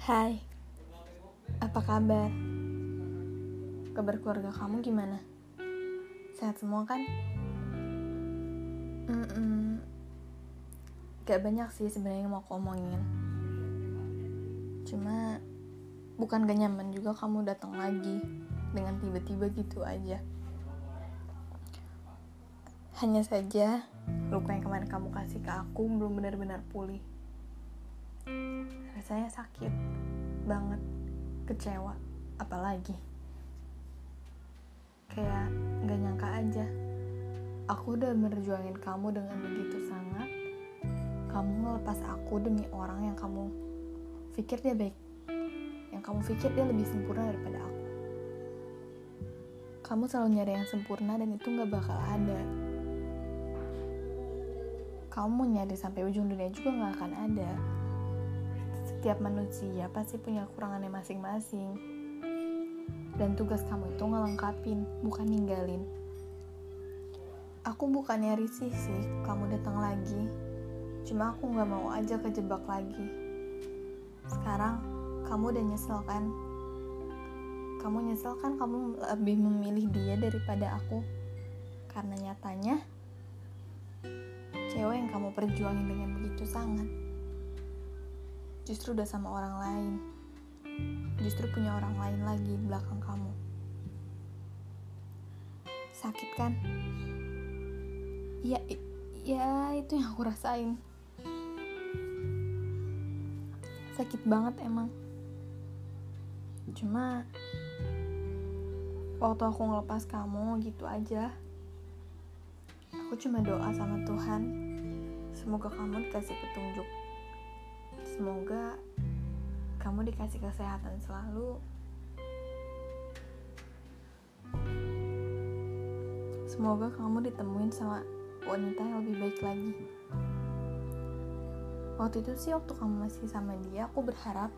Hai, apa kabar? Kabar keluarga kamu gimana? Sehat semua kan? Mm-mm. Gak banyak sih sebenarnya yang mau aku omongin. Cuma bukan gak nyaman juga kamu datang lagi dengan tiba-tiba gitu aja. Hanya saja luka yang kemarin kamu kasih ke aku belum benar-benar pulih. Rasanya sakit banget, kecewa, apalagi. Kayak gak nyangka aja. Aku udah merjuangin kamu dengan begitu sangat. Kamu ngelepas aku demi orang yang kamu pikir dia baik. Yang kamu pikir dia lebih sempurna daripada aku. Kamu selalu nyari yang sempurna dan itu gak bakal ada kamu nyari sampai ujung dunia juga gak akan ada. Setiap manusia pasti punya kekurangannya masing-masing. Dan tugas kamu itu ngelengkapin, bukan ninggalin. Aku bukannya risih sih kamu datang lagi. Cuma aku gak mau aja kejebak lagi. Sekarang kamu udah nyesel kan? Kamu nyesel kan kamu lebih memilih dia daripada aku? Karena nyatanya cewek yang kamu perjuangin dengan begitu sangat justru udah sama orang lain. Justru punya orang lain lagi di belakang kamu. Sakit kan? Ya ya itu yang aku rasain. Sakit banget emang. Cuma waktu aku ngelepas kamu gitu aja aku cuma doa sama Tuhan. Semoga kamu dikasih petunjuk semoga kamu dikasih kesehatan selalu. Semoga kamu ditemuin sama wanita yang lebih baik lagi. Waktu itu sih waktu kamu masih sama dia aku berharap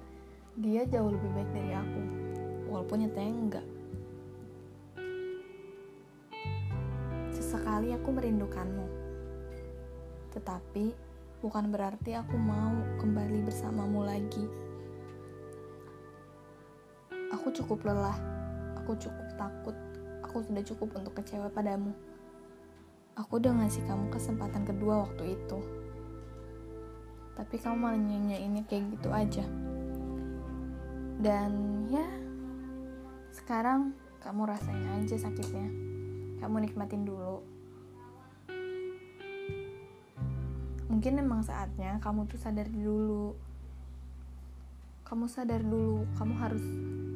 dia jauh lebih baik dari aku. Walaupun nyatanya enggak. Sesekali aku merindukanmu. Tetapi bukan berarti aku mau kembali bersamamu lagi. Aku cukup lelah, aku cukup takut, aku sudah cukup untuk kecewa padamu. Aku udah ngasih kamu kesempatan kedua waktu itu. Tapi kamu malah nyanyiinnya kayak gitu aja. Dan ya, sekarang kamu rasain aja sakitnya kamu nikmatin dulu. Mungkin emang saatnya kamu tuh sadar dulu. Kamu sadar dulu, kamu harus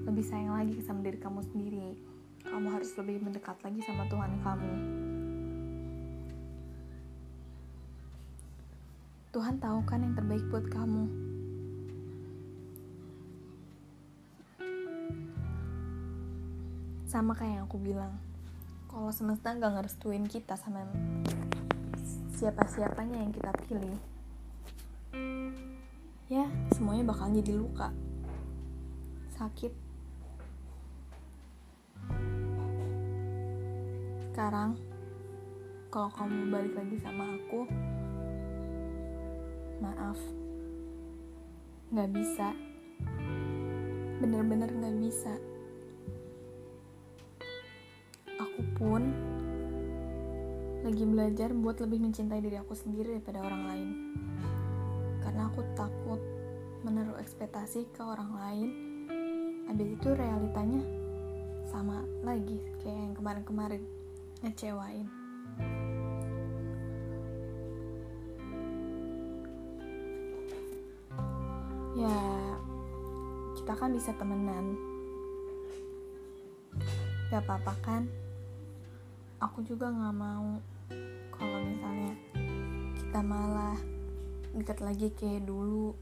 lebih sayang lagi sama diri kamu sendiri. Kamu harus lebih mendekat lagi sama Tuhan kamu. Tuhan tahu kan yang terbaik buat kamu. Sama kayak yang aku bilang, kalau semesta nggak ngerestuin kita sama siapa-siapanya yang kita pilih. Ya semuanya bakal jadi luka. Sakit. Sekarang kalau kamu balik lagi sama aku maaf. Nggak bisa. Bener-bener nggak bisa. Aku pun lagi belajar buat lebih mencintai diri aku sendiri daripada orang lain. Karena aku takut menaruh ekspektasi ke orang lain. Habis itu realitanya sama lagi kayak yang kemarin-kemarin ngecewain. Ya, kita kan bisa temenan. Gak apa-apa kan? Aku juga gak mau kita malah deket lagi kayak dulu,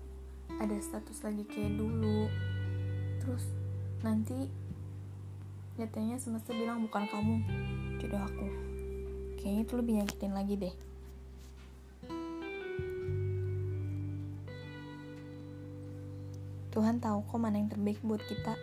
ada status lagi kayak dulu, terus nanti nyatanya semesta bilang bukan kamu jodoh aku. Kayaknya itu lebih nyakitin lagi deh. Tuhan tahu kok mana yang terbaik buat kita.